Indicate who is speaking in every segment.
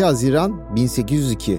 Speaker 1: 2 Haziran 1802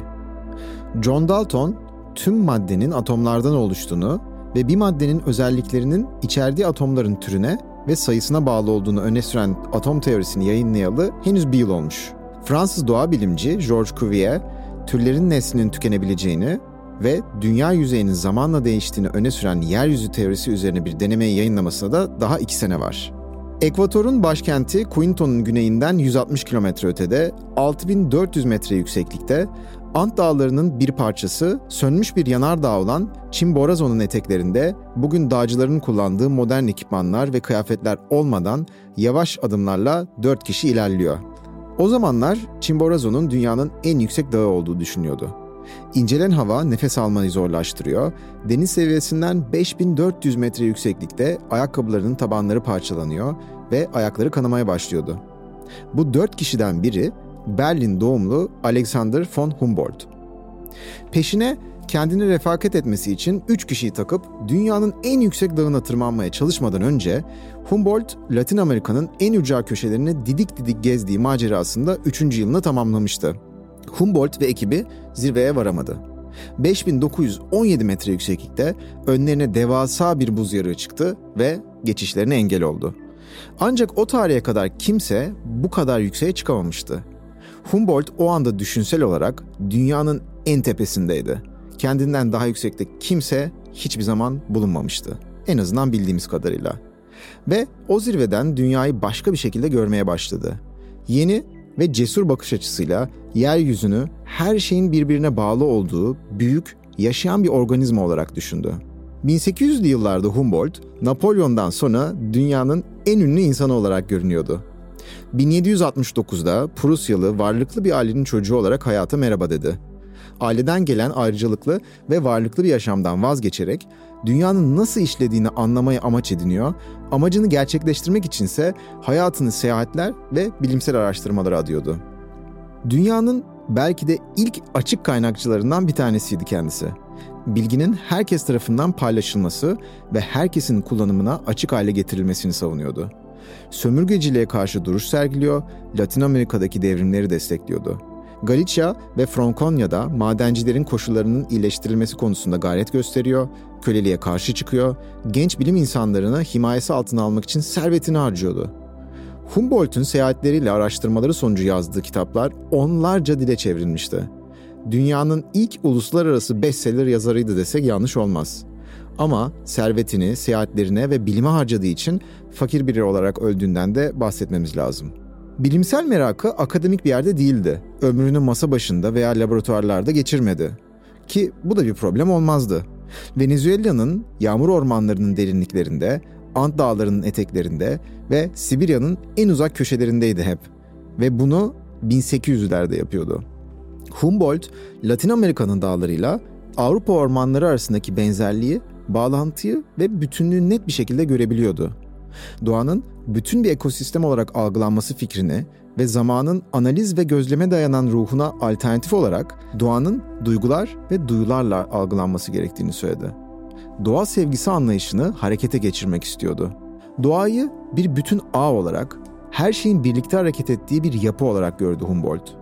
Speaker 1: John Dalton tüm maddenin atomlardan oluştuğunu ve bir maddenin özelliklerinin içerdiği atomların türüne ve sayısına bağlı olduğunu öne süren atom teorisini yayınlayalı henüz bir yıl olmuş. Fransız doğa bilimci Georges Cuvier, türlerin neslinin tükenebileceğini ve dünya yüzeyinin zamanla değiştiğini öne süren yeryüzü teorisi üzerine bir denemeyi yayınlamasına da daha iki sene var. Ekvator'un başkenti Quinton'un güneyinden 160 kilometre ötede, 6400 metre yükseklikte, Ant Dağları'nın bir parçası sönmüş bir yanardağ olan Chimborazo'nun eteklerinde bugün dağcıların kullandığı modern ekipmanlar ve kıyafetler olmadan yavaş adımlarla 4 kişi ilerliyor. O zamanlar Chimborazo'nun dünyanın en yüksek dağı olduğu düşünüyordu. İncelen hava nefes almayı zorlaştırıyor. Deniz seviyesinden 5400 metre yükseklikte ayakkabılarının tabanları parçalanıyor ve ayakları kanamaya başlıyordu. Bu dört kişiden biri Berlin doğumlu Alexander von Humboldt. Peşine kendini refakat etmesi için 3 kişiyi takıp dünyanın en yüksek dağına tırmanmaya çalışmadan önce Humboldt, Latin Amerika'nın en ücra köşelerini didik didik gezdiği macerasında 3. yılını tamamlamıştı. Humboldt ve ekibi zirveye varamadı. 5917 metre yükseklikte önlerine devasa bir buz yarığı çıktı ve geçişlerine engel oldu. Ancak o tarihe kadar kimse bu kadar yükseğe çıkamamıştı. Humboldt o anda düşünsel olarak dünyanın en tepesindeydi. Kendinden daha yüksekte kimse hiçbir zaman bulunmamıştı. En azından bildiğimiz kadarıyla. Ve o zirveden dünyayı başka bir şekilde görmeye başladı. Yeni ve cesur bakış açısıyla yeryüzünü her şeyin birbirine bağlı olduğu büyük, yaşayan bir organizma olarak düşündü. 1800'lü yıllarda Humboldt, Napolyon'dan sonra dünyanın en ünlü insanı olarak görünüyordu. 1769'da Prusyalı varlıklı bir ailenin çocuğu olarak hayata merhaba dedi. Aileden gelen ayrıcalıklı ve varlıklı bir yaşamdan vazgeçerek dünyanın nasıl işlediğini anlamayı amaç ediniyor, amacını gerçekleştirmek içinse hayatını seyahatler ve bilimsel araştırmalara adıyordu. Dünyanın belki de ilk açık kaynakçılarından bir tanesiydi kendisi. Bilginin herkes tarafından paylaşılması ve herkesin kullanımına açık hale getirilmesini savunuyordu. Sömürgeciliğe karşı duruş sergiliyor, Latin Amerika'daki devrimleri destekliyordu. Galicia ve Frankonya'da madencilerin koşullarının iyileştirilmesi konusunda gayret gösteriyor, köleliğe karşı çıkıyor, genç bilim insanlarını himayesi altına almak için servetini harcıyordu. Humboldt'un seyahatleriyle araştırmaları sonucu yazdığı kitaplar onlarca dile çevrilmişti. Dünyanın ilk uluslararası bestseller yazarıydı desek yanlış olmaz. Ama servetini, seyahatlerine ve bilime harcadığı için fakir biri olarak öldüğünden de bahsetmemiz lazım. Bilimsel merakı akademik bir yerde değildi. Ömrünü masa başında veya laboratuvarlarda geçirmedi. Ki bu da bir problem olmazdı. Venezuela'nın yağmur ormanlarının derinliklerinde, Ant dağlarının eteklerinde ve Sibirya'nın en uzak köşelerindeydi hep. Ve bunu 1800'lerde yapıyordu. Humboldt, Latin Amerika'nın dağlarıyla Avrupa ormanları arasındaki benzerliği, bağlantıyı ve bütünlüğü net bir şekilde görebiliyordu. Doğanın bütün bir ekosistem olarak algılanması fikrini ve zamanın analiz ve gözleme dayanan ruhuna alternatif olarak doğanın duygular ve duyularla algılanması gerektiğini söyledi. Doğa sevgisi anlayışını harekete geçirmek istiyordu. Doğayı bir bütün ağ olarak, her şeyin birlikte hareket ettiği bir yapı olarak gördü Humboldt.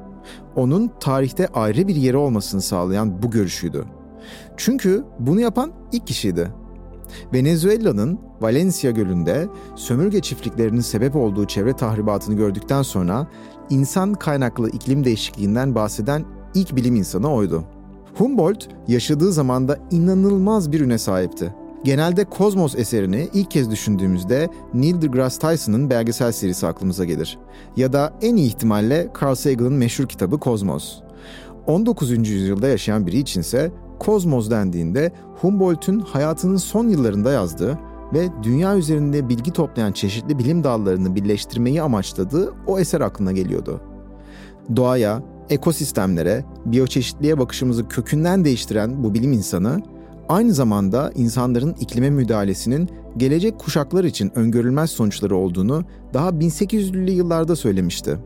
Speaker 1: Onun tarihte ayrı bir yeri olmasını sağlayan bu görüşüydü. Çünkü bunu yapan ilk kişiydi. Venezuela'nın Valencia Gölü'nde sömürge çiftliklerinin sebep olduğu çevre tahribatını gördükten sonra insan kaynaklı iklim değişikliğinden bahseden ilk bilim insanı oydu. Humboldt yaşadığı zamanda inanılmaz bir üne sahipti. Genelde Kozmos eserini ilk kez düşündüğümüzde Neil deGrasse Tyson'ın belgesel serisi aklımıza gelir. Ya da en iyi ihtimalle Carl Sagan'ın meşhur kitabı Kozmos. 19. yüzyılda yaşayan biri içinse Kozmos dendiğinde Humboldt'un hayatının son yıllarında yazdığı ve dünya üzerinde bilgi toplayan çeşitli bilim dallarını birleştirmeyi amaçladığı o eser aklına geliyordu. Doğaya, ekosistemlere, biyoçeşitliğe bakışımızı kökünden değiştiren bu bilim insanı, aynı zamanda insanların iklime müdahalesinin gelecek kuşaklar için öngörülmez sonuçları olduğunu daha 1800'lü yıllarda söylemişti.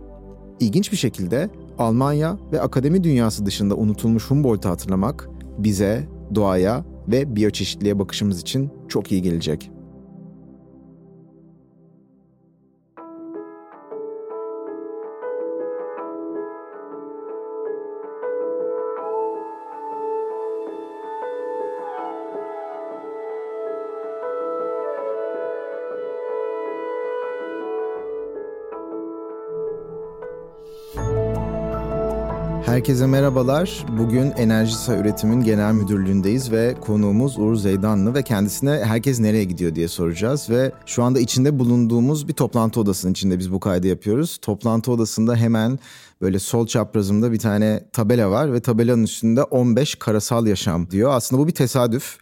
Speaker 1: İlginç bir şekilde Almanya ve akademi dünyası dışında unutulmuş Humboldt'u hatırlamak bize, doğaya ve biyoçeşitliğe bakışımız için çok iyi gelecek. Herkese merhabalar. Bugün Enerjisa Üretim'in genel müdürlüğündeyiz ve konuğumuz Uğur Zeydanlı ve kendisine herkes nereye gidiyor diye soracağız ve şu anda içinde bulunduğumuz bir toplantı odasının içinde biz bu kaydı yapıyoruz. Toplantı odasında hemen böyle sol çaprazımda bir tane tabela var ve tabelanın üstünde 15 karasal yaşam diyor. Aslında bu bir tesadüf.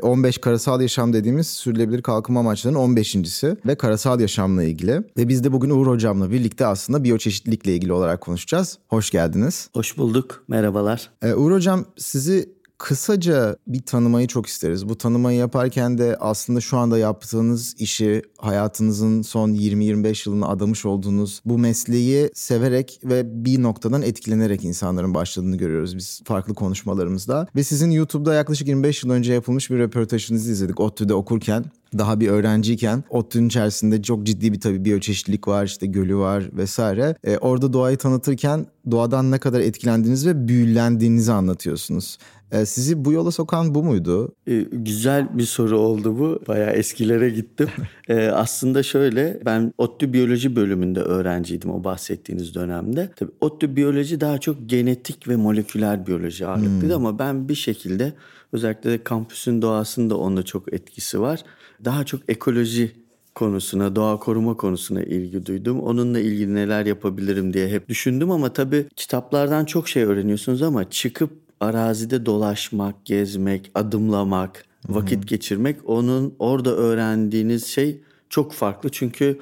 Speaker 1: 15 e, karasal yaşam dediğimiz sürdürülebilir kalkınma amaçlarının 15.si ve karasal yaşamla ilgili. Ve biz de bugün Uğur Hocam'la birlikte aslında biyoçeşitlilikle ilgili olarak konuşacağız. Hoş geldiniz.
Speaker 2: Hoş bulduk. Merhabalar.
Speaker 1: Ee, Uğur Hocam sizi kısaca bir tanımayı çok isteriz. Bu tanımayı yaparken de aslında şu anda yaptığınız işi, hayatınızın son 20-25 yılını adamış olduğunuz bu mesleği severek ve bir noktadan etkilenerek insanların başladığını görüyoruz biz farklı konuşmalarımızda. Ve sizin YouTube'da yaklaşık 25 yıl önce yapılmış bir röportajınızı izledik ODTÜ'de okurken daha bir öğrenciyken ODTÜ'nün içerisinde çok ciddi bir tabii biyoçeşitlilik var işte gölü var vesaire. E, orada doğayı tanıtırken doğadan ne kadar etkilendiğiniz ve büyülendiğinizi anlatıyorsunuz. E, sizi bu yola sokan bu muydu?
Speaker 2: E, güzel bir soru oldu bu. Bayağı eskilere gittim. e, aslında şöyle ben ODTÜ biyoloji bölümünde öğrenciydim o bahsettiğiniz dönemde. Tabii ODTÜ biyoloji daha çok genetik ve moleküler biyoloji ağırlıklıydı hmm. ama ben bir şekilde özellikle de kampüsün doğasında onda çok etkisi var. Daha çok ekoloji konusuna, doğa koruma konusuna ilgi duydum. Onunla ilgili neler yapabilirim diye hep düşündüm ama tabii kitaplardan çok şey öğreniyorsunuz ama çıkıp arazide dolaşmak, gezmek, adımlamak, vakit Hı-hı. geçirmek onun orada öğrendiğiniz şey çok farklı. Çünkü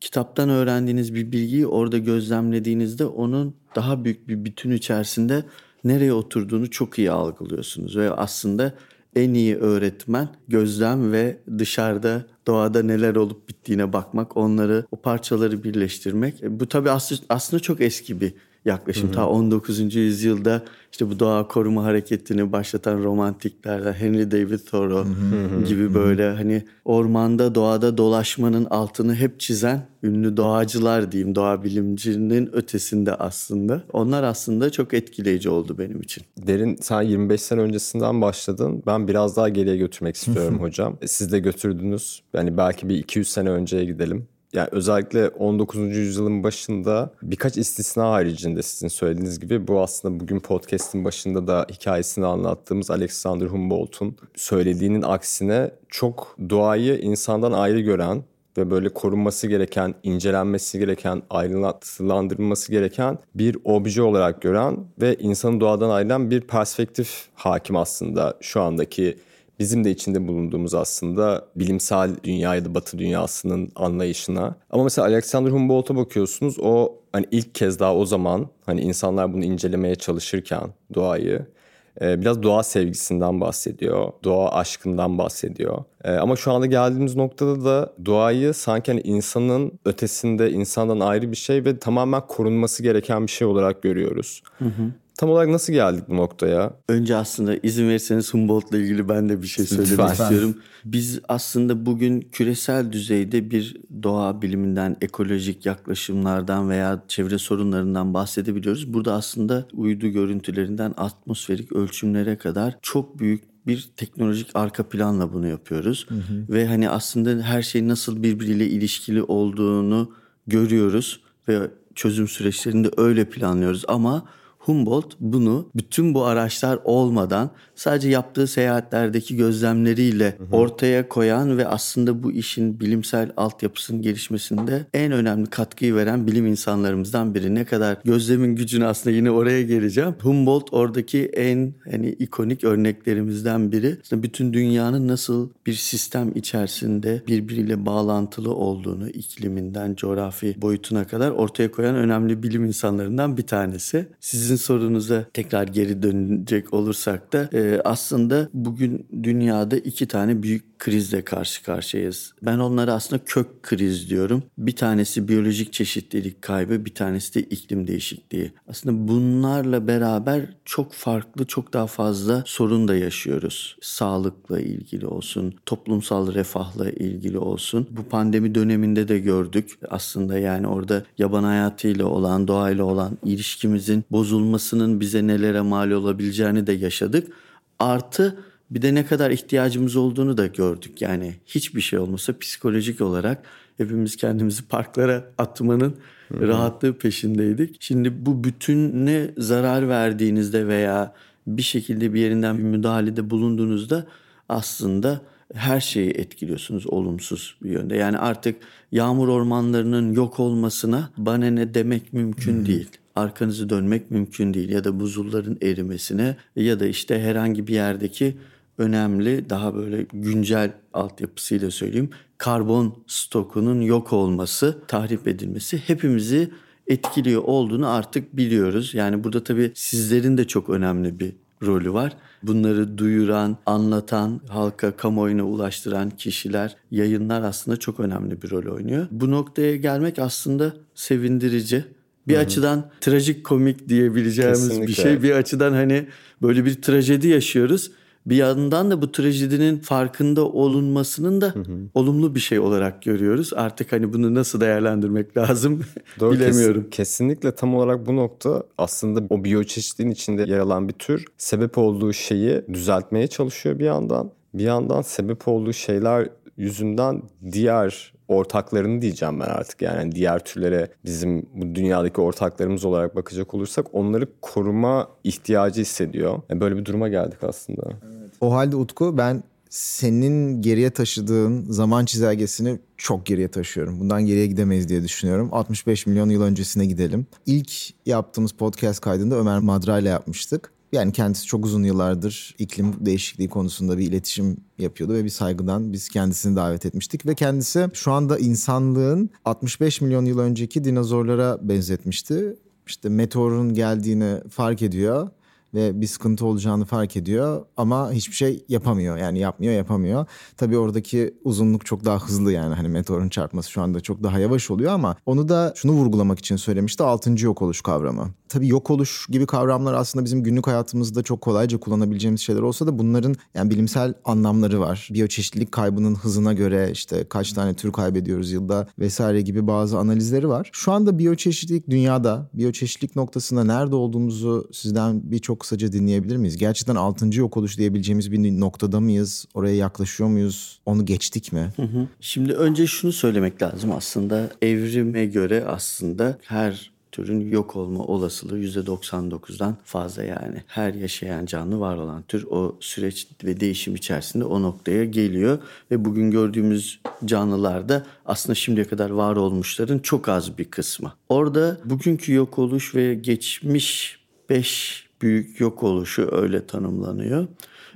Speaker 2: kitaptan öğrendiğiniz bir bilgiyi orada gözlemlediğinizde onun daha büyük bir bütün içerisinde nereye oturduğunu çok iyi algılıyorsunuz ve aslında en iyi öğretmen gözlem ve dışarıda doğada neler olup bittiğine bakmak, onları o parçaları birleştirmek. E, bu tabii aslında, aslında çok eski bir yaklaşım. Hı hı. Ta 19. yüzyılda işte bu doğa koruma hareketini başlatan romantiklerden Henry David Thoreau gibi böyle hani ormanda doğada dolaşmanın altını hep çizen ünlü doğacılar diyeyim doğa bilimcinin ötesinde aslında. Onlar aslında çok etkileyici oldu benim için.
Speaker 3: Derin sen 25 sene öncesinden başladın. Ben biraz daha geriye götürmek istiyorum hocam. Siz de götürdünüz. Yani belki bir 200 sene önceye gidelim yani özellikle 19. yüzyılın başında birkaç istisna haricinde sizin söylediğiniz gibi bu aslında bugün podcast'in başında da hikayesini anlattığımız Alexander Humboldt'un söylediğinin aksine çok doğayı insandan ayrı gören ve böyle korunması gereken, incelenmesi gereken, ayrıntılandırılması gereken bir obje olarak gören ve insanı doğadan ayrılan bir perspektif hakim aslında şu andaki bizim de içinde bulunduğumuz aslında bilimsel dünya ya da batı dünyasının anlayışına. Ama mesela Alexander Humboldt'a bakıyorsunuz o hani ilk kez daha o zaman hani insanlar bunu incelemeye çalışırken doğayı e, biraz doğa sevgisinden bahsediyor. Doğa aşkından bahsediyor. E, ama şu anda geldiğimiz noktada da doğayı sanki hani insanın ötesinde, insandan ayrı bir şey ve tamamen korunması gereken bir şey olarak görüyoruz. Hı hı. Tam olarak nasıl geldik bu noktaya?
Speaker 2: Önce aslında izin verirseniz Humboldt'la ilgili ben de bir şey söylemek Lütfen. istiyorum. Biz aslında bugün küresel düzeyde bir doğa biliminden, ekolojik yaklaşımlardan veya çevre sorunlarından bahsedebiliyoruz. Burada aslında uydu görüntülerinden atmosferik ölçümlere kadar çok büyük bir teknolojik arka planla bunu yapıyoruz. Hı hı. Ve hani aslında her şey nasıl birbiriyle ilişkili olduğunu görüyoruz ve çözüm süreçlerinde öyle planlıyoruz ama Humboldt bunu bütün bu araçlar olmadan sadece yaptığı seyahatlerdeki gözlemleriyle hı hı. ortaya koyan ve aslında bu işin bilimsel altyapısının gelişmesinde en önemli katkıyı veren bilim insanlarımızdan biri. Ne kadar gözlemin gücünü aslında yine oraya geleceğim. Humboldt oradaki en hani ikonik örneklerimizden biri. Aslında bütün dünyanın nasıl bir sistem içerisinde birbiriyle bağlantılı olduğunu ikliminden coğrafi boyutuna kadar ortaya koyan önemli bilim insanlarından bir tanesi. Sizin sorunuza tekrar geri dönecek olursak da e, aslında bugün dünyada iki tane büyük krizle karşı karşıyayız. Ben onlara aslında kök kriz diyorum. Bir tanesi biyolojik çeşitlilik kaybı, bir tanesi de iklim değişikliği. Aslında bunlarla beraber çok farklı, çok daha fazla sorun da yaşıyoruz. Sağlıkla ilgili olsun, toplumsal refahla ilgili olsun. Bu pandemi döneminde de gördük. Aslında yani orada yaban hayatıyla olan, doğayla olan ilişkimizin bozulmasının bize nelere mal olabileceğini de yaşadık. Artı bir de ne kadar ihtiyacımız olduğunu da gördük. Yani hiçbir şey olmasa psikolojik olarak hepimiz kendimizi parklara atmanın Hı-hı. rahatlığı peşindeydik. Şimdi bu bütüne zarar verdiğinizde veya bir şekilde bir yerinden bir müdahalede bulunduğunuzda aslında her şeyi etkiliyorsunuz olumsuz bir yönde. Yani artık yağmur ormanlarının yok olmasına bana ne demek mümkün hmm. değil. Arkanızı dönmek mümkün değil ya da buzulların erimesine ya da işte herhangi bir yerdeki önemli daha böyle güncel altyapısıyla söyleyeyim karbon stokunun yok olması, tahrip edilmesi hepimizi etkiliyor olduğunu artık biliyoruz. Yani burada tabii sizlerin de çok önemli bir rolü var. Bunları duyuran, anlatan, halka, kamuoyuna ulaştıran kişiler, yayınlar aslında çok önemli bir rol oynuyor. Bu noktaya gelmek aslında sevindirici. Bir Hı-hı. açıdan trajik komik diyebileceğimiz Kesinlikle. bir şey. Bir açıdan hani böyle bir trajedi yaşıyoruz bir yandan da bu trajedinin farkında olunmasının da hı hı. olumlu bir şey olarak görüyoruz. Artık hani bunu nasıl değerlendirmek lazım Doğru, bilemiyorum. Kes,
Speaker 3: kesinlikle tam olarak bu nokta aslında o biyoçeşitliğin içinde yer alan bir tür sebep olduğu şeyi düzeltmeye çalışıyor bir yandan. Bir yandan sebep olduğu şeyler yüzünden diğer ortaklarını diyeceğim ben artık. Yani diğer türlere bizim bu dünyadaki ortaklarımız olarak bakacak olursak onları koruma ihtiyacı hissediyor. Yani böyle bir duruma geldik aslında.
Speaker 1: Evet. O halde Utku ben senin geriye taşıdığın zaman çizelgesini çok geriye taşıyorum. Bundan geriye gidemeyiz diye düşünüyorum. 65 milyon yıl öncesine gidelim. İlk yaptığımız podcast kaydında Ömer Madra ile yapmıştık. Yani kendisi çok uzun yıllardır iklim değişikliği konusunda bir iletişim yapıyordu ve bir saygıdan biz kendisini davet etmiştik ve kendisi şu anda insanlığın 65 milyon yıl önceki dinozorlara benzetmişti. İşte meteorun geldiğini fark ediyor ve bir sıkıntı olacağını fark ediyor ama hiçbir şey yapamıyor. Yani yapmıyor, yapamıyor. Tabii oradaki uzunluk çok daha hızlı yani hani meteorun çarpması şu anda çok daha yavaş oluyor ama onu da şunu vurgulamak için söylemişti. Altıncı yok oluş kavramı. Tabii yok oluş gibi kavramlar aslında bizim günlük hayatımızda çok kolayca kullanabileceğimiz şeyler olsa da bunların yani bilimsel anlamları var. Biyoçeşitlilik kaybının hızına göre işte kaç tane tür kaybediyoruz yılda vesaire gibi bazı analizleri var. Şu anda biyoçeşitlilik dünyada, biyoçeşitlilik noktasında nerede olduğumuzu sizden birçok kısaca dinleyebilir miyiz? Gerçekten 6. yok oluş diyebileceğimiz bir noktada mıyız? Oraya yaklaşıyor muyuz? Onu geçtik mi? Hı
Speaker 2: hı. Şimdi önce şunu söylemek lazım aslında evrime göre aslında her türün yok olma olasılığı %99'dan fazla yani. Her yaşayan canlı var olan tür o süreç ve değişim içerisinde o noktaya geliyor ve bugün gördüğümüz canlılarda aslında şimdiye kadar var olmuşların çok az bir kısmı. Orada bugünkü yok oluş ve geçmiş 5 büyük yok oluşu öyle tanımlanıyor.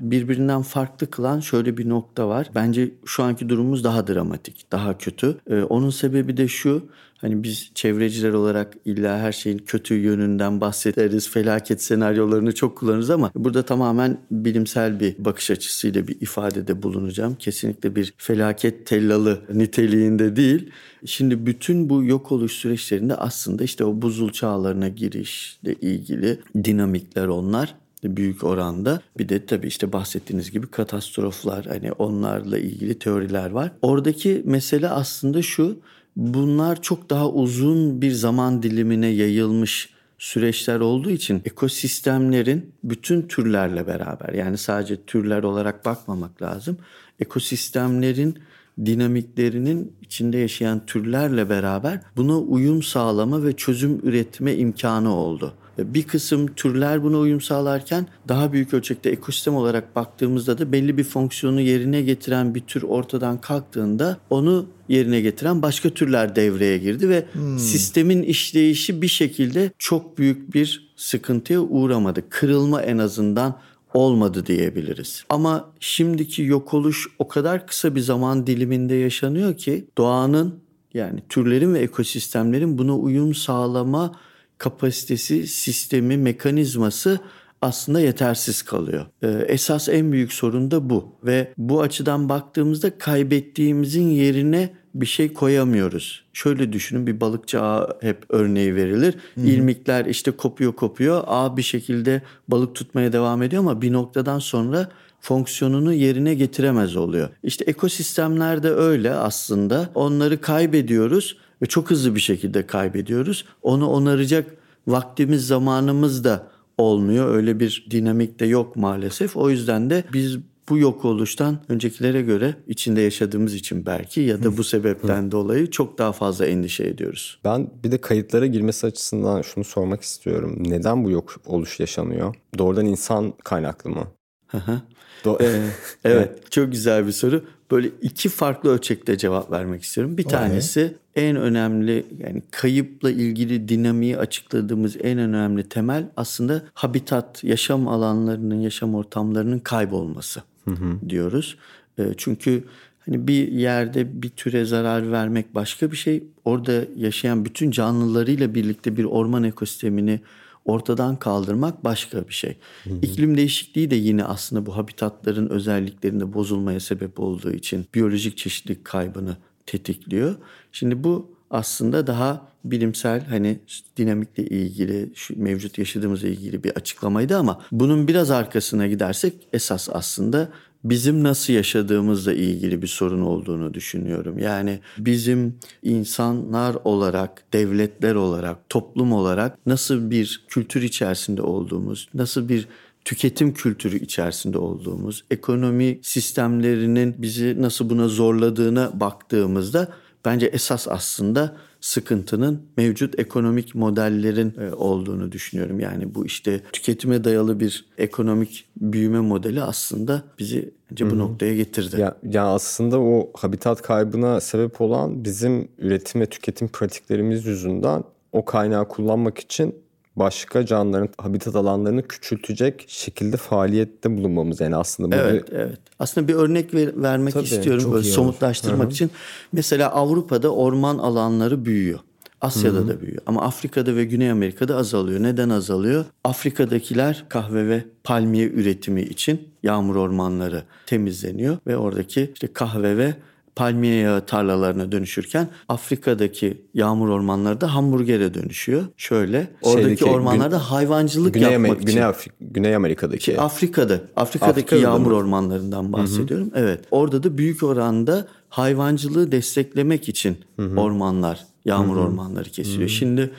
Speaker 2: Birbirinden farklı kılan şöyle bir nokta var. Bence şu anki durumumuz daha dramatik, daha kötü. Ee, onun sebebi de şu. Hani biz çevreciler olarak illa her şeyin kötü yönünden bahsederiz. Felaket senaryolarını çok kullanırız ama burada tamamen bilimsel bir bakış açısıyla bir ifadede bulunacağım. Kesinlikle bir felaket tellalı niteliğinde değil. Şimdi bütün bu yok oluş süreçlerinde aslında işte o buzul çağlarına girişle ilgili dinamikler onlar büyük oranda. Bir de tabii işte bahsettiğiniz gibi katastroflar hani onlarla ilgili teoriler var. Oradaki mesele aslında şu bunlar çok daha uzun bir zaman dilimine yayılmış süreçler olduğu için ekosistemlerin bütün türlerle beraber yani sadece türler olarak bakmamak lazım. Ekosistemlerin dinamiklerinin içinde yaşayan türlerle beraber buna uyum sağlama ve çözüm üretme imkanı oldu. Bir kısım türler buna uyum sağlarken daha büyük ölçekte ekosistem olarak baktığımızda da belli bir fonksiyonu yerine getiren bir tür ortadan kalktığında onu yerine getiren başka türler devreye girdi ve hmm. sistemin işleyişi bir şekilde çok büyük bir sıkıntıya uğramadı. Kırılma en azından olmadı diyebiliriz. Ama şimdiki yok oluş o kadar kısa bir zaman diliminde yaşanıyor ki doğanın yani türlerin ve ekosistemlerin buna uyum sağlama kapasitesi, sistemi, mekanizması aslında yetersiz kalıyor. Ee, esas en büyük sorun da bu ve bu açıdan baktığımızda kaybettiğimizin yerine bir şey koyamıyoruz. Şöyle düşünün bir balıkçı ağı hep örneği verilir. Hmm. İlmikler işte kopuyor kopuyor. Ağ bir şekilde balık tutmaya devam ediyor ama bir noktadan sonra fonksiyonunu yerine getiremez oluyor. İşte ekosistemler de öyle aslında. Onları kaybediyoruz ve çok hızlı bir şekilde kaybediyoruz. Onu onaracak vaktimiz, zamanımız da olmuyor. Öyle bir dinamik de yok maalesef. O yüzden de biz bu yok oluştan öncekilere göre içinde yaşadığımız için belki ya da bu sebepten dolayı çok daha fazla endişe ediyoruz.
Speaker 3: Ben bir de kayıtlara girmesi açısından şunu sormak istiyorum. Neden bu yok oluş yaşanıyor? Doğrudan insan kaynaklı mı?
Speaker 2: Do- ee, evet, çok güzel bir soru. Böyle iki farklı ölçekte cevap vermek istiyorum. Bir tanesi en önemli yani kayıpla ilgili dinamiği açıkladığımız en önemli temel aslında habitat, yaşam alanlarının, yaşam ortamlarının kaybolması hı hı. diyoruz. E, çünkü hani bir yerde bir türe zarar vermek başka bir şey. Orada yaşayan bütün canlılarıyla birlikte bir orman ekosistemini ortadan kaldırmak başka bir şey. Hı hı. İklim değişikliği de yine aslında bu habitatların özelliklerinde bozulmaya sebep olduğu için biyolojik çeşitlilik kaybını tetikliyor. Şimdi bu aslında daha bilimsel hani dinamikle ilgili şu mevcut yaşadığımızla ilgili bir açıklamaydı ama bunun biraz arkasına gidersek esas aslında bizim nasıl yaşadığımızla ilgili bir sorun olduğunu düşünüyorum. Yani bizim insanlar olarak, devletler olarak, toplum olarak nasıl bir kültür içerisinde olduğumuz, nasıl bir tüketim kültürü içerisinde olduğumuz, ekonomi sistemlerinin bizi nasıl buna zorladığına baktığımızda bence esas aslında sıkıntının mevcut ekonomik modellerin e, olduğunu düşünüyorum. Yani bu işte tüketime dayalı bir ekonomik büyüme modeli aslında bizi bence bu noktaya getirdi.
Speaker 3: Ya, ya aslında o habitat kaybına sebep olan bizim üretim ve tüketim pratiklerimiz yüzünden o kaynağı kullanmak için başka canlıların habitat alanlarını küçültecek şekilde faaliyette bulunmamız yani aslında.
Speaker 2: Evet, bir... evet. Aslında bir örnek ver, vermek Tabii, istiyorum böyle somutlaştırmak Hı-hı. için. Mesela Avrupa'da orman alanları büyüyor. Asya'da Hı-hı. da büyüyor ama Afrika'da ve Güney Amerika'da azalıyor. Neden azalıyor? Afrika'dakiler kahve ve palmiye üretimi için yağmur ormanları temizleniyor ve oradaki işte kahve ve palmiye yağı tarlalarına dönüşürken Afrika'daki yağmur ormanları da hamburgere dönüşüyor. Şöyle oradaki Şeydeki, ormanlarda gün, hayvancılık Güney yapmak
Speaker 3: için. Güney, Afri, Güney Amerika'daki. Ki
Speaker 2: Afrika'da. Afrika'daki Afrika'da yağmur mı? ormanlarından bahsediyorum. Hı hı. Evet. Orada da büyük oranda hayvancılığı desteklemek için hı hı. ormanlar, yağmur hı hı. ormanları kesiliyor. Hı hı. Şimdi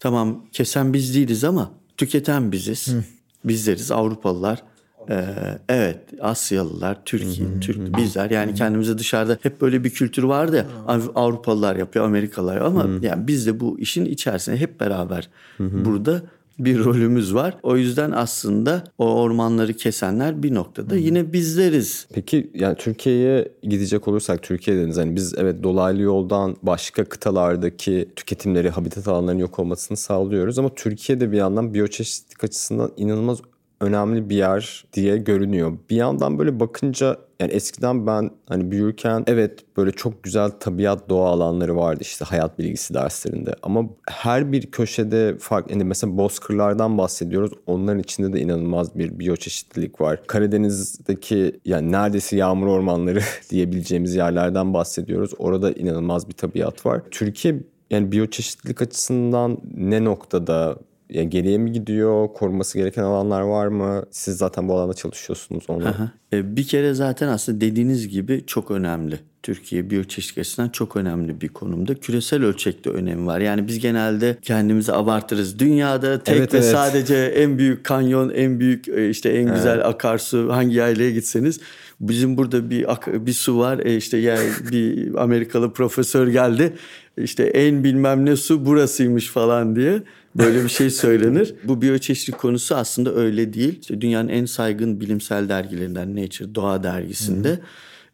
Speaker 2: tamam kesen biz değiliz ama tüketen biziz. Hı. Bizleriz Avrupalılar ee, evet Asyalılar, Türkiye, Türk bizler yani kendimize dışarıda hep böyle bir kültür vardı ya Avrupalılar yapıyor, Amerikalılar ama yani biz de bu işin içerisinde hep beraber burada bir rolümüz var. O yüzden aslında o ormanları kesenler bir noktada yine bizleriz.
Speaker 3: Peki yani Türkiye'ye gidecek olursak Türkiye'deniz hani biz evet dolaylı yoldan başka kıtalardaki tüketimleri, habitat alanlarının yok olmasını sağlıyoruz ama Türkiye'de bir yandan biyoçeşitlilik açısından inanılmaz önemli bir yer diye görünüyor. Bir yandan böyle bakınca yani eskiden ben hani büyürken evet böyle çok güzel tabiat doğa alanları vardı işte hayat bilgisi derslerinde. Ama her bir köşede farklı yani mesela bozkırlardan bahsediyoruz. Onların içinde de inanılmaz bir biyoçeşitlilik var. Karadeniz'deki yani neredeyse yağmur ormanları diyebileceğimiz yerlerden bahsediyoruz. Orada inanılmaz bir tabiat var. Türkiye yani biyoçeşitlilik açısından ne noktada yani geriye mi gidiyor? Koruması gereken alanlar var mı? Siz zaten bu alanda çalışıyorsunuz onunla.
Speaker 2: E, bir kere zaten aslında dediğiniz gibi çok önemli. Türkiye biyoçeşitlik açısından çok önemli bir konumda. Küresel ölçekte önemi var. Yani biz genelde kendimizi abartırız. Dünyada tek evet, ve evet. sadece en büyük kanyon, en büyük e, işte en güzel evet. akarsu hangi yaylaya gitseniz bizim burada bir bir su var. E işte yani bir Amerikalı profesör geldi. İşte en bilmem ne su burasıymış falan diye. Böyle bir şey söylenir. Bu biyoçeşitlik konusu aslında öyle değil. İşte dünyanın en saygın bilimsel dergilerinden Nature Doğa dergisinde Hı-hı.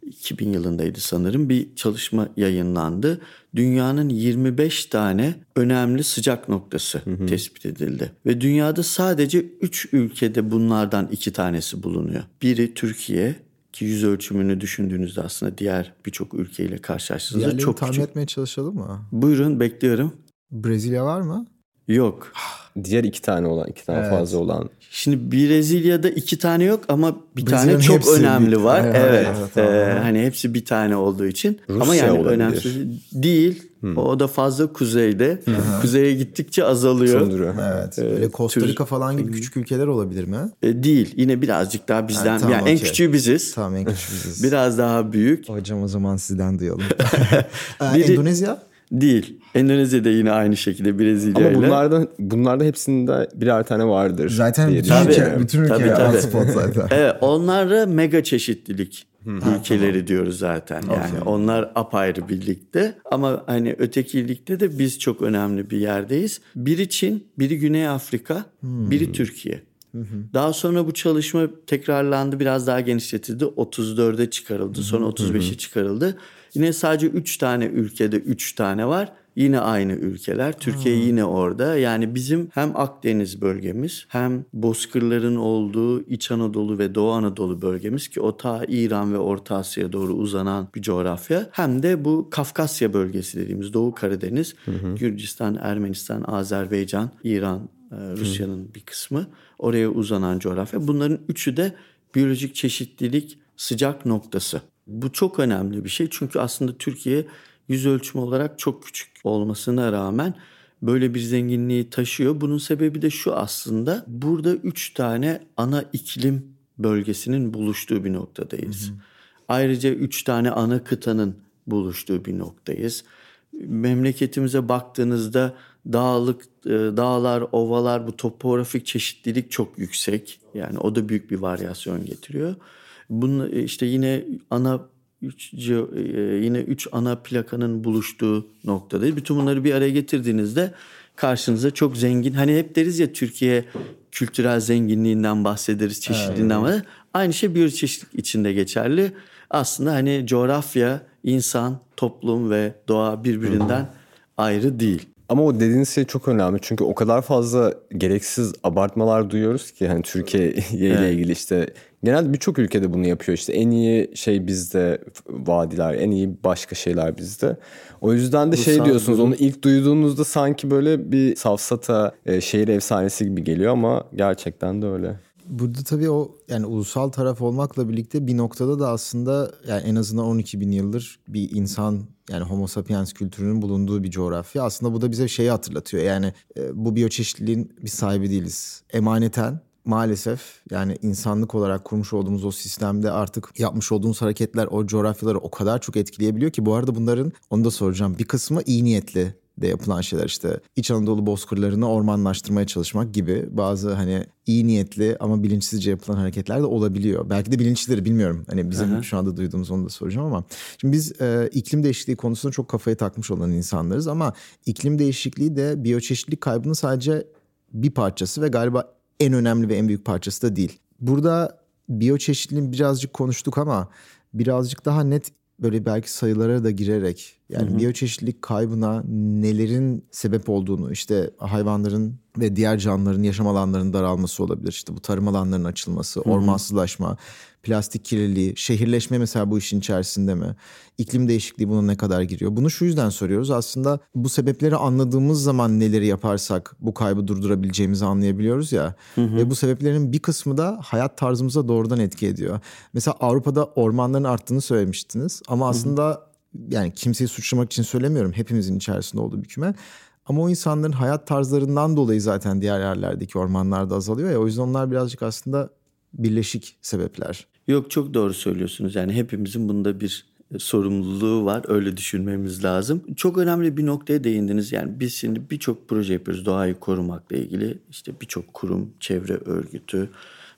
Speaker 2: 2000 yılındaydı sanırım bir çalışma yayınlandı. Dünyanın 25 tane önemli sıcak noktası hı hı. tespit edildi. Ve dünyada sadece 3 ülkede bunlardan 2 tanesi bulunuyor. Biri Türkiye ki yüz ölçümünü düşündüğünüzde aslında diğer birçok ülkeyle karşılaştığınızda çok
Speaker 1: tahmin küçük. etmeye çalışalım mı?
Speaker 2: Buyurun bekliyorum.
Speaker 1: Brezilya var mı?
Speaker 2: Yok.
Speaker 3: Diğer iki tane olan, iki tane evet. fazla olan.
Speaker 2: Şimdi Brezilya'da iki tane yok ama bir tane çok önemli bir... var. Evet. evet, evet ee, hani hepsi bir tane olduğu için. Rusya ama yani olabilir. önemsiz değil. Hmm. O da fazla kuzeyde. Kuzeye gittikçe azalıyor.
Speaker 1: Söndürüyor. Evet. Ee, Böyle Costa Rica falan gibi küçük ülkeler olabilir mi?
Speaker 2: E, değil. Yine birazcık daha bizden. Evet, tamam, yani okay. en küçüğü biziz.
Speaker 1: Tamam en küçüğü biziz.
Speaker 2: Biraz daha büyük.
Speaker 1: Hocam o zaman sizden duyalım. ee, Biri, Endonezya?
Speaker 2: Değil. Endonezya'da yine aynı şekilde Brezilya
Speaker 3: Ama bunlarda bunlarda hepsinde birer tane vardır.
Speaker 1: Zaten bütün ülke, bütün ülke tabii, tabii. spot zaten.
Speaker 2: evet, onlara mega çeşitlilik ülkeleri diyoruz zaten. Yani okay. onlar apayrı birlikte ama hani ötekilikte de biz çok önemli bir yerdeyiz. Biri Çin, biri Güney Afrika, hmm. biri Türkiye. Daha sonra bu çalışma tekrarlandı, biraz daha genişletildi. 34'e çıkarıldı, sonra 35'e çıkarıldı. Yine sadece 3 tane ülkede 3 tane var. Yine aynı ülkeler. Türkiye hmm. yine orada. Yani bizim hem Akdeniz bölgemiz hem bozkırların olduğu İç Anadolu ve Doğu Anadolu bölgemiz ki o ta İran ve Orta Asya'ya doğru uzanan bir coğrafya. Hem de bu Kafkasya bölgesi dediğimiz Doğu Karadeniz, hı Gürcistan, Ermenistan, Azerbaycan, İran, e, Rusya'nın bir kısmı oraya uzanan coğrafya. Bunların üçü de biyolojik çeşitlilik sıcak noktası. Bu çok önemli bir şey çünkü aslında Türkiye yüz ölçümü olarak çok küçük olmasına rağmen böyle bir zenginliği taşıyor. Bunun sebebi de şu aslında burada üç tane ana iklim bölgesinin buluştuğu bir noktadayız. Hı hı. Ayrıca üç tane ana kıtanın buluştuğu bir noktayız. Memleketimize baktığınızda dağlık e, dağlar, ovalar bu topografik çeşitlilik çok yüksek. Yani o da büyük bir varyasyon getiriyor. Bunun işte yine ana üç, e, yine üç ana plakanın buluştuğu noktadayız. Bütün bunları bir araya getirdiğinizde karşınıza çok zengin. Hani hep deriz ya Türkiye kültürel zenginliğinden bahsederiz, çeşitliliğinden ama aynı şey biyoçeşitlik içinde geçerli. Aslında hani coğrafya, insan, toplum ve doğa birbirinden ayrı değil.
Speaker 3: Ama o dediğiniz şey çok önemli çünkü o kadar fazla gereksiz abartmalar duyuyoruz ki hani Türkiye ile evet. ilgili işte genelde birçok ülkede bunu yapıyor işte en iyi şey bizde vadiler en iyi başka şeyler bizde. O yüzden de Bu şey diyorsunuz onu ilk duyduğunuzda sanki böyle bir safsata e, şehir efsanesi gibi geliyor ama gerçekten de öyle.
Speaker 1: Burada tabii o yani ulusal taraf olmakla birlikte bir noktada da aslında yani en azından 12 bin yıldır bir insan yani homo sapiens kültürünün bulunduğu bir coğrafya. Aslında bu da bize şeyi hatırlatıyor. Yani e, bu biyoçeşitliliğin bir sahibi değiliz. Emaneten maalesef yani insanlık olarak kurmuş olduğumuz o sistemde artık yapmış olduğumuz hareketler o coğrafyaları o kadar çok etkileyebiliyor ki bu arada bunların onu da soracağım. Bir kısmı iyi niyetli de yapılan şeyler işte İç Anadolu bozkırlarını ormanlaştırmaya çalışmak gibi bazı hani iyi niyetli ama bilinçsizce yapılan hareketler de olabiliyor. Belki de bilinçlidir bilmiyorum. Hani bizim Aha. şu anda duyduğumuz onu da soracağım ama şimdi biz e, iklim değişikliği konusunda çok kafayı takmış olan insanlarız ama iklim değişikliği de biyoçeşitlilik kaybının sadece bir parçası ve galiba en önemli ve en büyük parçası da değil. Burada biyoçeşitliliğin birazcık konuştuk ama birazcık daha net böyle belki sayılara da girerek yani hı hı. biyoçeşitlilik kaybına nelerin sebep olduğunu işte hayvanların ve diğer canlıların yaşam alanlarının daralması olabilir. İşte bu tarım alanlarının açılması, hı hı. ormansızlaşma, plastik kirliliği, şehirleşme mesela bu işin içerisinde mi? İklim değişikliği buna ne kadar giriyor? Bunu şu yüzden soruyoruz. Aslında bu sebepleri anladığımız zaman neleri yaparsak bu kaybı durdurabileceğimizi anlayabiliyoruz ya. Hı hı. Ve bu sebeplerin bir kısmı da hayat tarzımıza doğrudan etki ediyor. Mesela Avrupa'da ormanların arttığını söylemiştiniz ama aslında hı hı yani kimseyi suçlamak için söylemiyorum. Hepimizin içerisinde olduğu bir küme. Ama o insanların hayat tarzlarından dolayı zaten diğer yerlerdeki ormanlarda azalıyor ya. O yüzden onlar birazcık aslında birleşik sebepler.
Speaker 2: Yok çok doğru söylüyorsunuz. Yani hepimizin bunda bir sorumluluğu var. Öyle düşünmemiz lazım. Çok önemli bir noktaya değindiniz. Yani biz şimdi birçok proje yapıyoruz doğayı korumakla ilgili. İşte birçok kurum, çevre örgütü,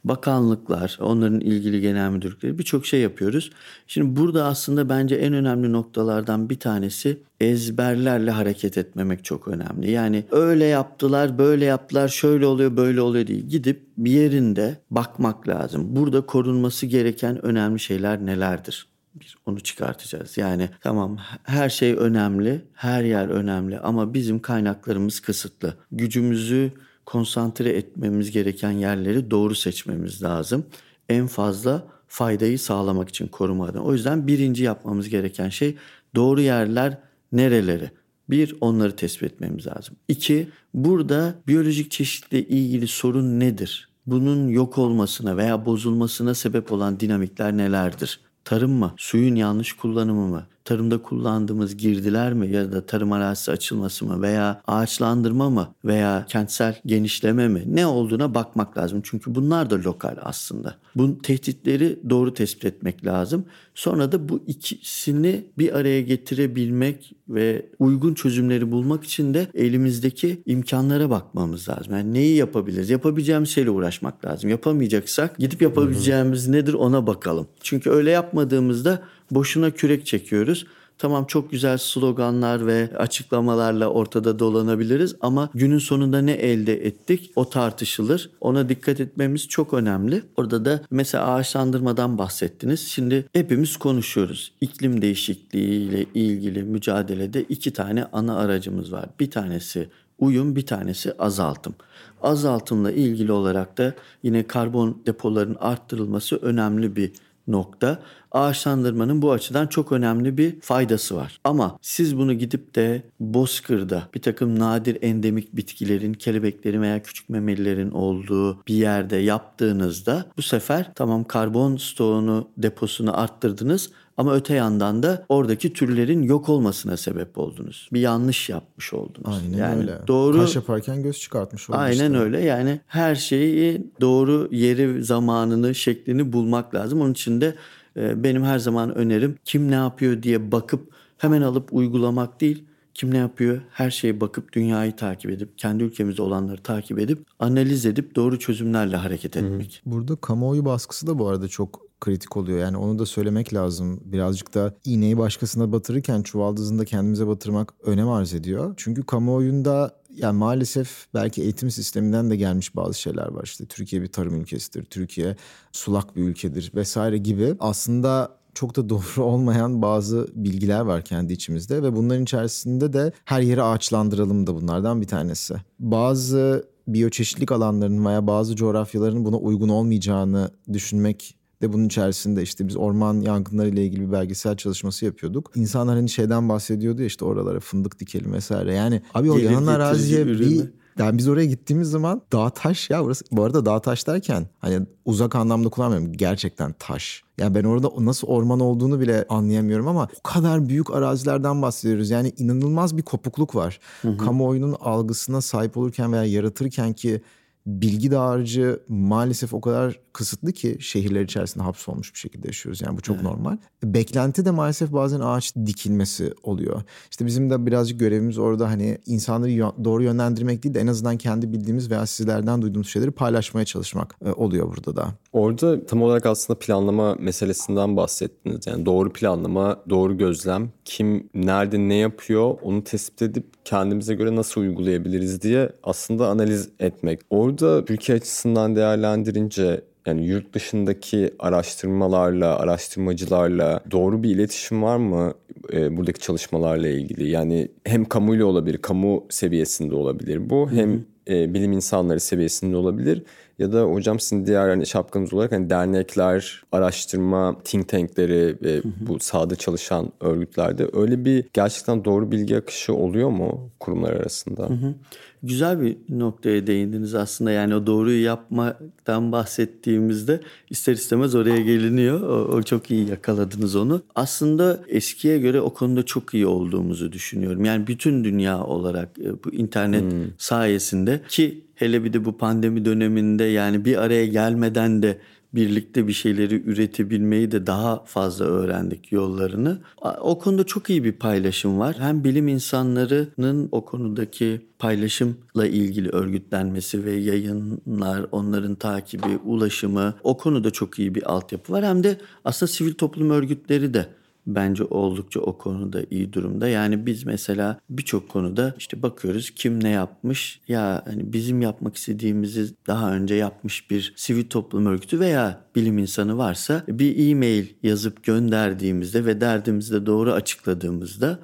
Speaker 2: bakanlıklar, onların ilgili genel müdürlükleri birçok şey yapıyoruz. Şimdi burada aslında bence en önemli noktalardan bir tanesi ezberlerle hareket etmemek çok önemli. Yani öyle yaptılar, böyle yaptılar, şöyle oluyor, böyle oluyor değil. Gidip bir yerinde bakmak lazım. Burada korunması gereken önemli şeyler nelerdir? Bir onu çıkartacağız. Yani tamam her şey önemli, her yer önemli ama bizim kaynaklarımız kısıtlı. Gücümüzü konsantre etmemiz gereken yerleri doğru seçmemiz lazım. En fazla faydayı sağlamak için koruma adına. O yüzden birinci yapmamız gereken şey doğru yerler nereleri? Bir, onları tespit etmemiz lazım. İki, burada biyolojik çeşitle ilgili sorun nedir? Bunun yok olmasına veya bozulmasına sebep olan dinamikler nelerdir? Tarım mı? Suyun yanlış kullanımı mı? Tarımda kullandığımız girdiler mi ya da tarım arazisi açılması mı veya ağaçlandırma mı veya kentsel genişleme mi ne olduğuna bakmak lazım. Çünkü bunlar da lokal aslında. Bu tehditleri doğru tespit etmek lazım. Sonra da bu ikisini bir araya getirebilmek ve uygun çözümleri bulmak için de elimizdeki imkanlara bakmamız lazım. Yani neyi yapabiliriz? Yapabileceğimiz şeyle uğraşmak lazım. Yapamayacaksak gidip yapabileceğimiz nedir ona bakalım. Çünkü öyle yapmadığımızda boşuna kürek çekiyoruz. Tamam çok güzel sloganlar ve açıklamalarla ortada dolanabiliriz ama günün sonunda ne elde ettik o tartışılır. Ona dikkat etmemiz çok önemli. Orada da mesela ağaçlandırmadan bahsettiniz. Şimdi hepimiz konuşuyoruz. İklim değişikliğiyle ilgili mücadelede iki tane ana aracımız var. Bir tanesi uyum, bir tanesi azaltım. Azaltımla ilgili olarak da yine karbon depolarının arttırılması önemli bir nokta. Ağaçlandırmanın bu açıdan çok önemli bir faydası var. Ama siz bunu gidip de bozkırda bir takım nadir endemik bitkilerin, kelebeklerin veya küçük memelilerin olduğu bir yerde yaptığınızda bu sefer tamam karbon stoğunu deposunu arttırdınız ama öte yandan da oradaki türlerin yok olmasına sebep oldunuz. Bir yanlış yapmış oldunuz.
Speaker 1: Aynen yani öyle. Doğru. Kaş yaparken göz çıkartmış
Speaker 2: oldunuz. Aynen işte. öyle. Yani her şeyi doğru yeri, zamanını, şeklini bulmak lazım. Onun için de benim her zaman önerim kim ne yapıyor diye bakıp hemen alıp uygulamak değil. Kim ne yapıyor? Her şeye bakıp dünyayı takip edip, kendi ülkemizde olanları takip edip, analiz edip doğru çözümlerle hareket etmek.
Speaker 1: Burada kamuoyu baskısı da bu arada çok kritik oluyor. Yani onu da söylemek lazım. Birazcık da iğneyi başkasına batırırken çuvaldızını da kendimize batırmak önem arz ediyor. Çünkü kamuoyunda yani maalesef belki eğitim sisteminden de gelmiş bazı şeyler var. İşte Türkiye bir tarım ülkesidir, Türkiye sulak bir ülkedir vesaire gibi. Aslında çok da doğru olmayan bazı bilgiler var kendi içimizde ve bunların içerisinde de her yeri ağaçlandıralım da bunlardan bir tanesi. Bazı biyoçeşitlik alanlarının veya bazı coğrafyaların buna uygun olmayacağını düşünmek de bunun içerisinde işte biz orman yangınları ile ilgili bir belgesel çalışması yapıyorduk. İnsanlar hani şeyden bahsediyordu ya işte oralara fındık dikelim vesaire. Yani abi o yanan araziye bir yani biz oraya gittiğimiz zaman dağ taş ya burası bu arada dağ taş derken hani uzak anlamda kullanmıyorum gerçekten taş. Yani ben orada nasıl orman olduğunu bile anlayamıyorum ama o kadar büyük arazilerden bahsediyoruz. Yani inanılmaz bir kopukluk var. Hı hı. Kamuoyunun algısına sahip olurken veya yaratırken ki bilgi dağarcığı maalesef o kadar kısıtlı ki şehirler içerisinde hapsolmuş bir şekilde yaşıyoruz. Yani bu çok evet. normal. Beklenti de maalesef bazen ağaç dikilmesi oluyor. İşte bizim de birazcık görevimiz orada hani insanları doğru yönlendirmek değil de en azından kendi bildiğimiz veya sizlerden duyduğumuz şeyleri paylaşmaya çalışmak e, oluyor burada da.
Speaker 3: Orada tam olarak aslında planlama meselesinden bahsettiniz. Yani doğru planlama, doğru gözlem, kim nerede ne yapıyor onu tespit edip kendimize göre nasıl uygulayabiliriz diye aslında analiz etmek. Orada Türkiye açısından değerlendirince yani yurt dışındaki araştırmalarla, araştırmacılarla doğru bir iletişim var mı e, buradaki çalışmalarla ilgili? Yani hem kamuyla olabilir, kamu seviyesinde olabilir bu. Hem hı hı. E, bilim insanları seviyesinde olabilir. Ya da hocam sizin diğer hani şapkanız olarak hani dernekler, araştırma, think tankleri ve hı hı. bu sahada çalışan örgütlerde öyle bir gerçekten doğru bilgi akışı oluyor mu kurumlar arasında? Hı hı.
Speaker 2: Güzel bir noktaya değindiniz aslında. Yani o doğruyu yapmaktan bahsettiğimizde ister istemez oraya geliniyor. O, o çok iyi yakaladınız onu. Aslında eskiye göre o konuda çok iyi olduğumuzu düşünüyorum. Yani bütün dünya olarak e, bu internet hmm. sayesinde ki hele bir de bu pandemi döneminde yani bir araya gelmeden de birlikte bir şeyleri üretebilmeyi de daha fazla öğrendik yollarını. O konuda çok iyi bir paylaşım var. Hem bilim insanlarının o konudaki paylaşımla ilgili örgütlenmesi ve yayınlar, onların takibi, ulaşımı o konuda çok iyi bir altyapı var. Hem de aslında sivil toplum örgütleri de bence oldukça o konuda iyi durumda. Yani biz mesela birçok konuda işte bakıyoruz kim ne yapmış ya hani bizim yapmak istediğimizi daha önce yapmış bir sivil toplum örgütü veya bilim insanı varsa bir e-mail yazıp gönderdiğimizde ve derdimizi de doğru açıkladığımızda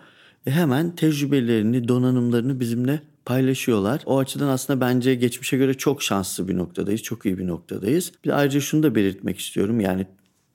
Speaker 2: e, hemen tecrübelerini, donanımlarını bizimle paylaşıyorlar. O açıdan aslında bence geçmişe göre çok şanslı bir noktadayız. Çok iyi bir noktadayız. Bir ayrıca şunu da belirtmek istiyorum. Yani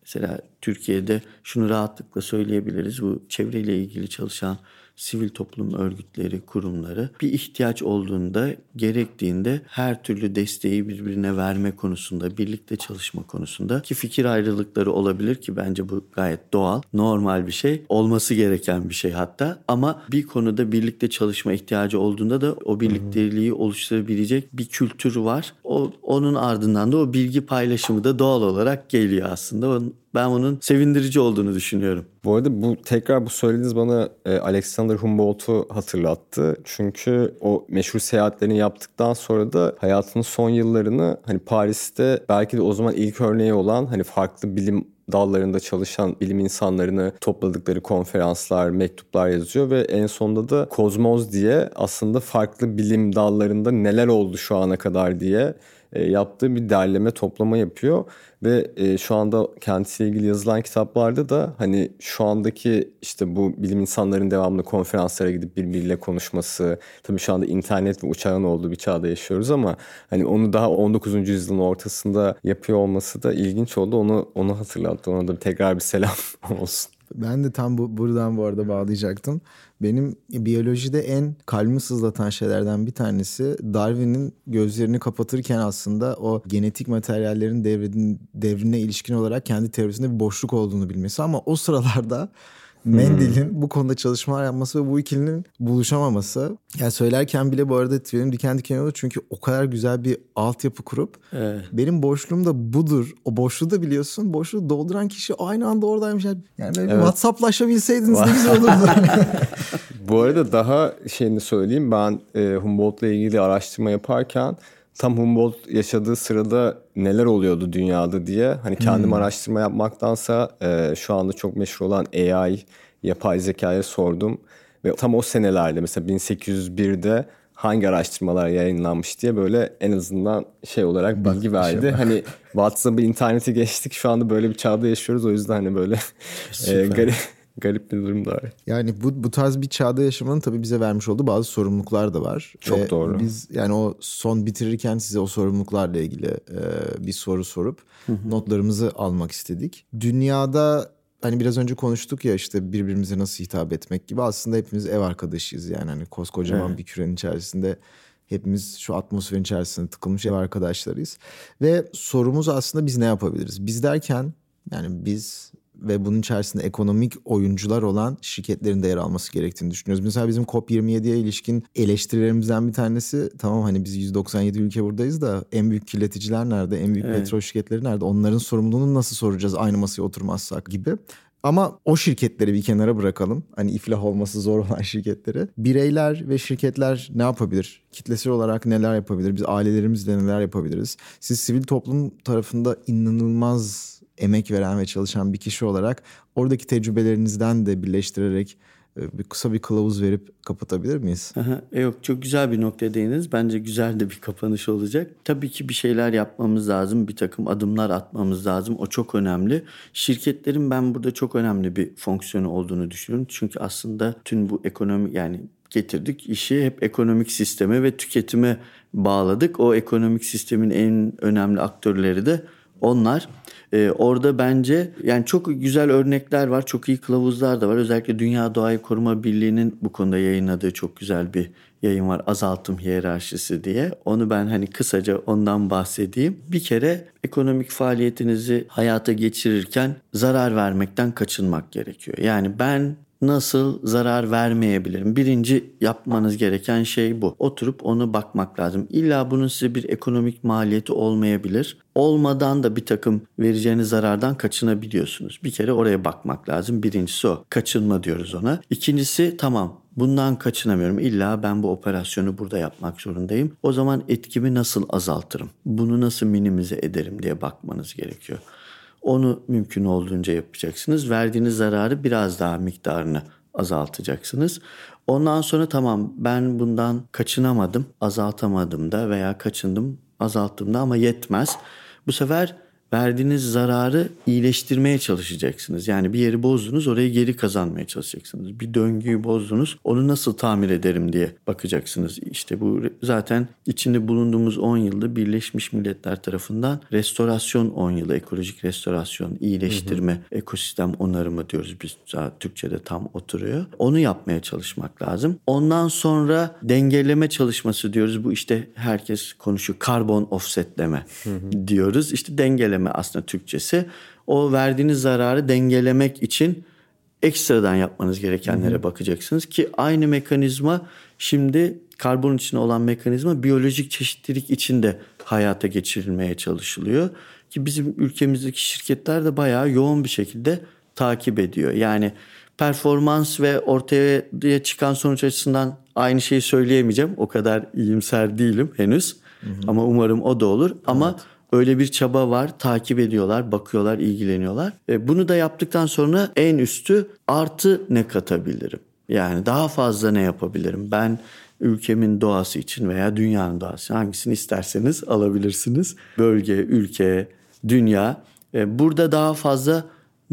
Speaker 2: Mesela Türkiye'de şunu rahatlıkla söyleyebiliriz. Bu çevreyle ilgili çalışan sivil toplum örgütleri, kurumları bir ihtiyaç olduğunda, gerektiğinde her türlü desteği birbirine verme konusunda, birlikte çalışma konusunda ki fikir ayrılıkları olabilir ki bence bu gayet doğal, normal bir şey, olması gereken bir şey hatta ama bir konuda birlikte çalışma ihtiyacı olduğunda da o birlikteliği oluşturabilecek bir kültür var. O onun ardından da o bilgi paylaşımı da doğal olarak geliyor aslında. Ben onun sevindirici olduğunu düşünüyorum.
Speaker 3: Bu arada bu tekrar bu söylediğiniz bana e, Alexander Humboldt'u hatırlattı. Çünkü o meşhur seyahatlerini yaptıktan sonra da hayatının son yıllarını hani Paris'te belki de o zaman ilk örneği olan hani farklı bilim dallarında çalışan bilim insanlarını topladıkları konferanslar, mektuplar yazıyor ve en sonunda da Kozmoz diye aslında farklı bilim dallarında neler oldu şu ana kadar diye e, yaptığı bir derleme toplama yapıyor ve e, şu anda kendisiyle ilgili yazılan kitaplarda da hani şu andaki işte bu bilim insanların devamlı konferanslara gidip birbiriyle konuşması tabii şu anda internet ve uçağın olduğu bir çağda yaşıyoruz ama hani onu daha 19. yüzyılın ortasında yapıyor olması da ilginç oldu onu onu hatırlattı ona da tekrar bir selam olsun.
Speaker 1: Ben de tam bu buradan bu arada bağlayacaktım. Benim biyolojide en kalbimi sızlatan şeylerden bir tanesi Darwin'in gözlerini kapatırken aslında o genetik materyallerin devrin, devrine ilişkin olarak kendi teorisinde bir boşluk olduğunu bilmesi. Ama o sıralarda Mendel'in hmm. bu konuda çalışmalar yapması ve bu ikilinin buluşamaması. Yani söylerken bile bu arada tüylerim diken diken olur çünkü o kadar güzel bir altyapı kurup evet. benim boşluğum da budur. O boşluğu da biliyorsun. Boşluğu dolduran kişi aynı anda oradaymış. Yani böyle evet. WhatsApp'laşabilseydiniz ne güzel olurdu.
Speaker 3: bu arada daha şeyini söyleyeyim. Ben e, Humboldt'la ilgili araştırma yaparken tam Humboldt yaşadığı sırada neler oluyordu dünyada diye hani kendim hmm. araştırma yapmaktansa e, şu anda çok meşhur olan AI yapay zekaya sordum ve tam o senelerde mesela 1801'de hangi araştırmalar yayınlanmış diye böyle en azından şey olarak bilgi Bak, verdi. Şey hani WhatsApp'ı interneti geçtik şu anda böyle bir çağda yaşıyoruz o yüzden hani böyle e, garip garip bir durum da var.
Speaker 1: Yani bu bu tarz bir çağda yaşamanın tabii bize vermiş olduğu bazı sorumluluklar da var.
Speaker 3: Çok Ve doğru.
Speaker 1: Biz yani o son bitirirken size o sorumluluklarla ilgili e, bir soru sorup notlarımızı almak istedik. Dünyada hani biraz önce konuştuk ya işte birbirimize nasıl hitap etmek gibi aslında hepimiz ev arkadaşıyız yani hani koskocaman evet. bir kürenin içerisinde hepimiz şu atmosferin içerisinde tıkılmış ev arkadaşlarıyız ve sorumuz aslında biz ne yapabiliriz? Biz derken yani biz ve bunun içerisinde ekonomik oyuncular olan şirketlerin de yer alması gerektiğini düşünüyoruz. Mesela bizim COP27'ye ilişkin eleştirilerimizden bir tanesi tamam hani biz 197 ülke buradayız da en büyük kirleticiler nerede? En büyük evet. petrol şirketleri nerede? Onların sorumluluğunu nasıl soracağız aynı masaya oturmazsak gibi. Ama o şirketleri bir kenara bırakalım. Hani iflah olması zor olan şirketleri. Bireyler ve şirketler ne yapabilir? Kitlesel olarak neler yapabilir? Biz ailelerimizle neler yapabiliriz? Siz sivil toplum tarafında inanılmaz emek veren ve çalışan bir kişi olarak oradaki tecrübelerinizden de birleştirerek e, bir kısa bir kılavuz verip kapatabilir miyiz?
Speaker 2: Aha, e, yok çok güzel bir nokta değiniz. Bence güzel de bir kapanış olacak. Tabii ki bir şeyler yapmamız lazım. Bir takım adımlar atmamız lazım. O çok önemli. Şirketlerin ben burada çok önemli bir fonksiyonu olduğunu düşünüyorum. Çünkü aslında tüm bu ekonomi yani getirdik. işi hep ekonomik sisteme ve tüketime bağladık. O ekonomik sistemin en önemli aktörleri de onlar. Ee, orada bence yani çok güzel örnekler var. Çok iyi kılavuzlar da var. Özellikle Dünya Doğayı Koruma Birliği'nin bu konuda yayınladığı çok güzel bir yayın var. Azaltım hiyerarşisi diye. Onu ben hani kısaca ondan bahsedeyim. Bir kere ekonomik faaliyetinizi hayata geçirirken zarar vermekten kaçınmak gerekiyor. Yani ben nasıl zarar vermeyebilirim? Birinci yapmanız gereken şey bu. Oturup onu bakmak lazım. İlla bunun size bir ekonomik maliyeti olmayabilir. Olmadan da bir takım vereceğiniz zarardan kaçınabiliyorsunuz. Bir kere oraya bakmak lazım. Birincisi o. Kaçınma diyoruz ona. İkincisi tamam bundan kaçınamıyorum. İlla ben bu operasyonu burada yapmak zorundayım. O zaman etkimi nasıl azaltırım? Bunu nasıl minimize ederim diye bakmanız gerekiyor. Onu mümkün olduğunca yapacaksınız. Verdiğiniz zararı biraz daha miktarını azaltacaksınız. Ondan sonra tamam ben bundan kaçınamadım, azaltamadım da veya kaçındım, azalttım da ama yetmez. Bu sefer verdiğiniz zararı iyileştirmeye çalışacaksınız. Yani bir yeri bozdunuz orayı geri kazanmaya çalışacaksınız. Bir döngüyü bozdunuz onu nasıl tamir ederim diye bakacaksınız. İşte bu zaten içinde bulunduğumuz 10 yılda Birleşmiş Milletler tarafından restorasyon 10 yılı, ekolojik restorasyon, iyileştirme, hı hı. ekosistem onarımı diyoruz biz. Türkçe'de tam oturuyor. Onu yapmaya çalışmak lazım. Ondan sonra dengeleme çalışması diyoruz. Bu işte herkes konuşuyor. Karbon offsetleme hı hı. diyoruz. İşte dengeleme aslında Türkçesi. O verdiğiniz zararı dengelemek için ekstradan yapmanız gerekenlere Hı-hı. bakacaksınız ki aynı mekanizma şimdi karbon içinde olan mekanizma biyolojik çeşitlilik içinde hayata geçirilmeye çalışılıyor ki bizim ülkemizdeki şirketler de bayağı yoğun bir şekilde takip ediyor. Yani performans ve ortaya çıkan sonuç açısından aynı şeyi söyleyemeyeceğim. O kadar iyimser değilim henüz. Hı hı. Ama umarım o da olur. Ama evet. Öyle bir çaba var. Takip ediyorlar, bakıyorlar, ilgileniyorlar. E, bunu da yaptıktan sonra en üstü artı ne katabilirim? Yani daha fazla ne yapabilirim? Ben ülkemin doğası için veya dünyanın doğası hangisini isterseniz alabilirsiniz. Bölge, ülke, dünya. E, burada daha fazla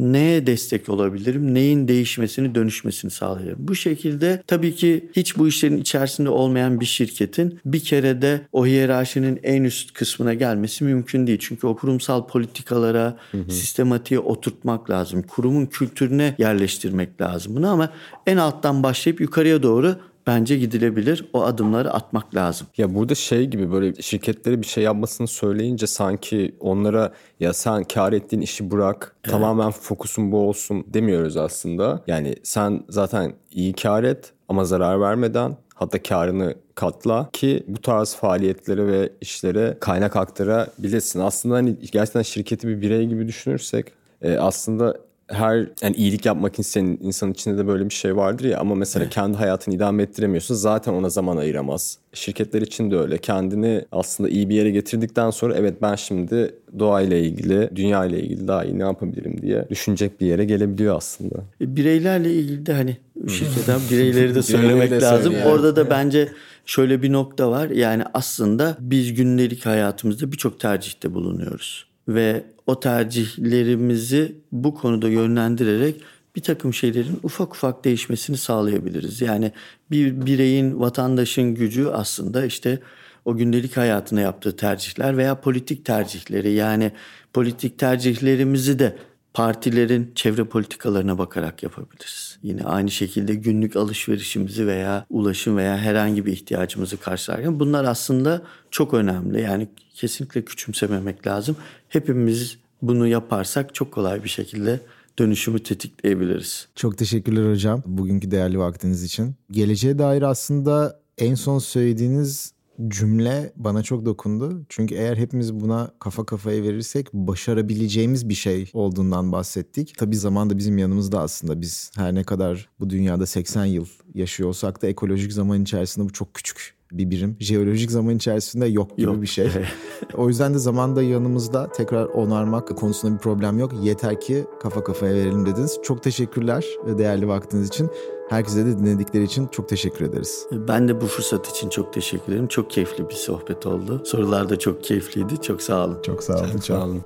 Speaker 2: neye destek olabilirim, neyin değişmesini, dönüşmesini sağlayabilirim. Bu şekilde tabii ki hiç bu işlerin içerisinde olmayan bir şirketin bir kere de o hiyerarşinin en üst kısmına gelmesi mümkün değil. Çünkü o kurumsal politikalara, hı hı. sistematiğe oturtmak lazım. Kurumun kültürüne yerleştirmek lazım bunu ama en alttan başlayıp yukarıya doğru bence gidilebilir. O adımları atmak lazım.
Speaker 3: Ya burada şey gibi böyle şirketlere bir şey yapmasını söyleyince sanki onlara ya sen kar ettiğin işi bırak evet. tamamen fokusun bu olsun demiyoruz aslında. Yani sen zaten iyi kar et ama zarar vermeden hatta karını katla ki bu tarz faaliyetlere ve işlere kaynak aktarabilirsin. Aslında hani gerçekten şirketi bir birey gibi düşünürsek e, aslında her yani iyilik yapmak isteyen insan içinde de böyle bir şey vardır ya ama mesela kendi hayatını idame ettiremiyorsun zaten ona zaman ayıramaz. Şirketler için de öyle. Kendini aslında iyi bir yere getirdikten sonra evet ben şimdi doğayla ilgili, dünya ile ilgili daha iyi ne yapabilirim diye düşünecek bir yere gelebiliyor aslında.
Speaker 2: E, bireylerle ilgili de hani şirketten bireyleri de söylemek lazım. Yani. Orada da bence şöyle bir nokta var. Yani aslında biz gündelik hayatımızda birçok tercihte bulunuyoruz ve o tercihlerimizi bu konuda yönlendirerek bir takım şeylerin ufak ufak değişmesini sağlayabiliriz. Yani bir bireyin, vatandaşın gücü aslında işte o gündelik hayatına yaptığı tercihler veya politik tercihleri yani politik tercihlerimizi de partilerin çevre politikalarına bakarak yapabiliriz. Yine aynı şekilde günlük alışverişimizi veya ulaşım veya herhangi bir ihtiyacımızı karşılarken bunlar aslında çok önemli. Yani kesinlikle küçümsememek lazım. Hepimiz bunu yaparsak çok kolay bir şekilde dönüşümü tetikleyebiliriz.
Speaker 1: Çok teşekkürler hocam bugünkü değerli vaktiniz için. Geleceğe dair aslında en son söylediğiniz cümle bana çok dokundu. Çünkü eğer hepimiz buna kafa kafaya verirsek başarabileceğimiz bir şey olduğundan bahsettik. Tabii zaman da bizim yanımızda aslında. Biz her ne kadar bu dünyada 80 yıl yaşıyor olsak da ekolojik zaman içerisinde bu çok küçük bir birim. Jeolojik zaman içerisinde yok gibi yok. bir şey. o yüzden de zaman da yanımızda tekrar onarmak konusunda bir problem yok. Yeter ki kafa kafaya verelim dediniz. Çok teşekkürler değerli vaktiniz için. Herkese de dinledikleri için çok teşekkür ederiz.
Speaker 2: Ben de bu fırsat için çok teşekkür ederim. Çok keyifli bir sohbet oldu. Sorular da çok keyifliydi. Çok sağ olun.
Speaker 1: Çok sağ olun. Çok,
Speaker 3: çok. sağ olun.